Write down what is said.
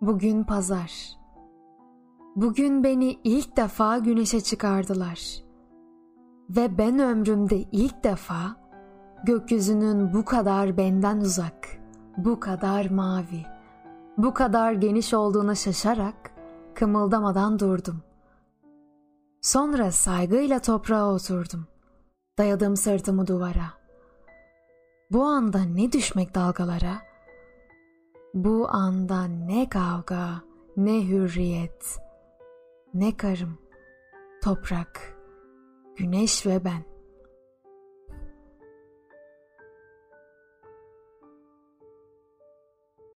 Bugün pazar. Bugün beni ilk defa güneşe çıkardılar. Ve ben ömrümde ilk defa gökyüzünün bu kadar benden uzak, bu kadar mavi, bu kadar geniş olduğuna şaşarak kımıldamadan durdum. Sonra saygıyla toprağa oturdum. Dayadım sırtımı duvara. Bu anda ne düşmek dalgalara, bu anda ne kavga, ne hürriyet, ne karım, toprak, güneş ve ben.''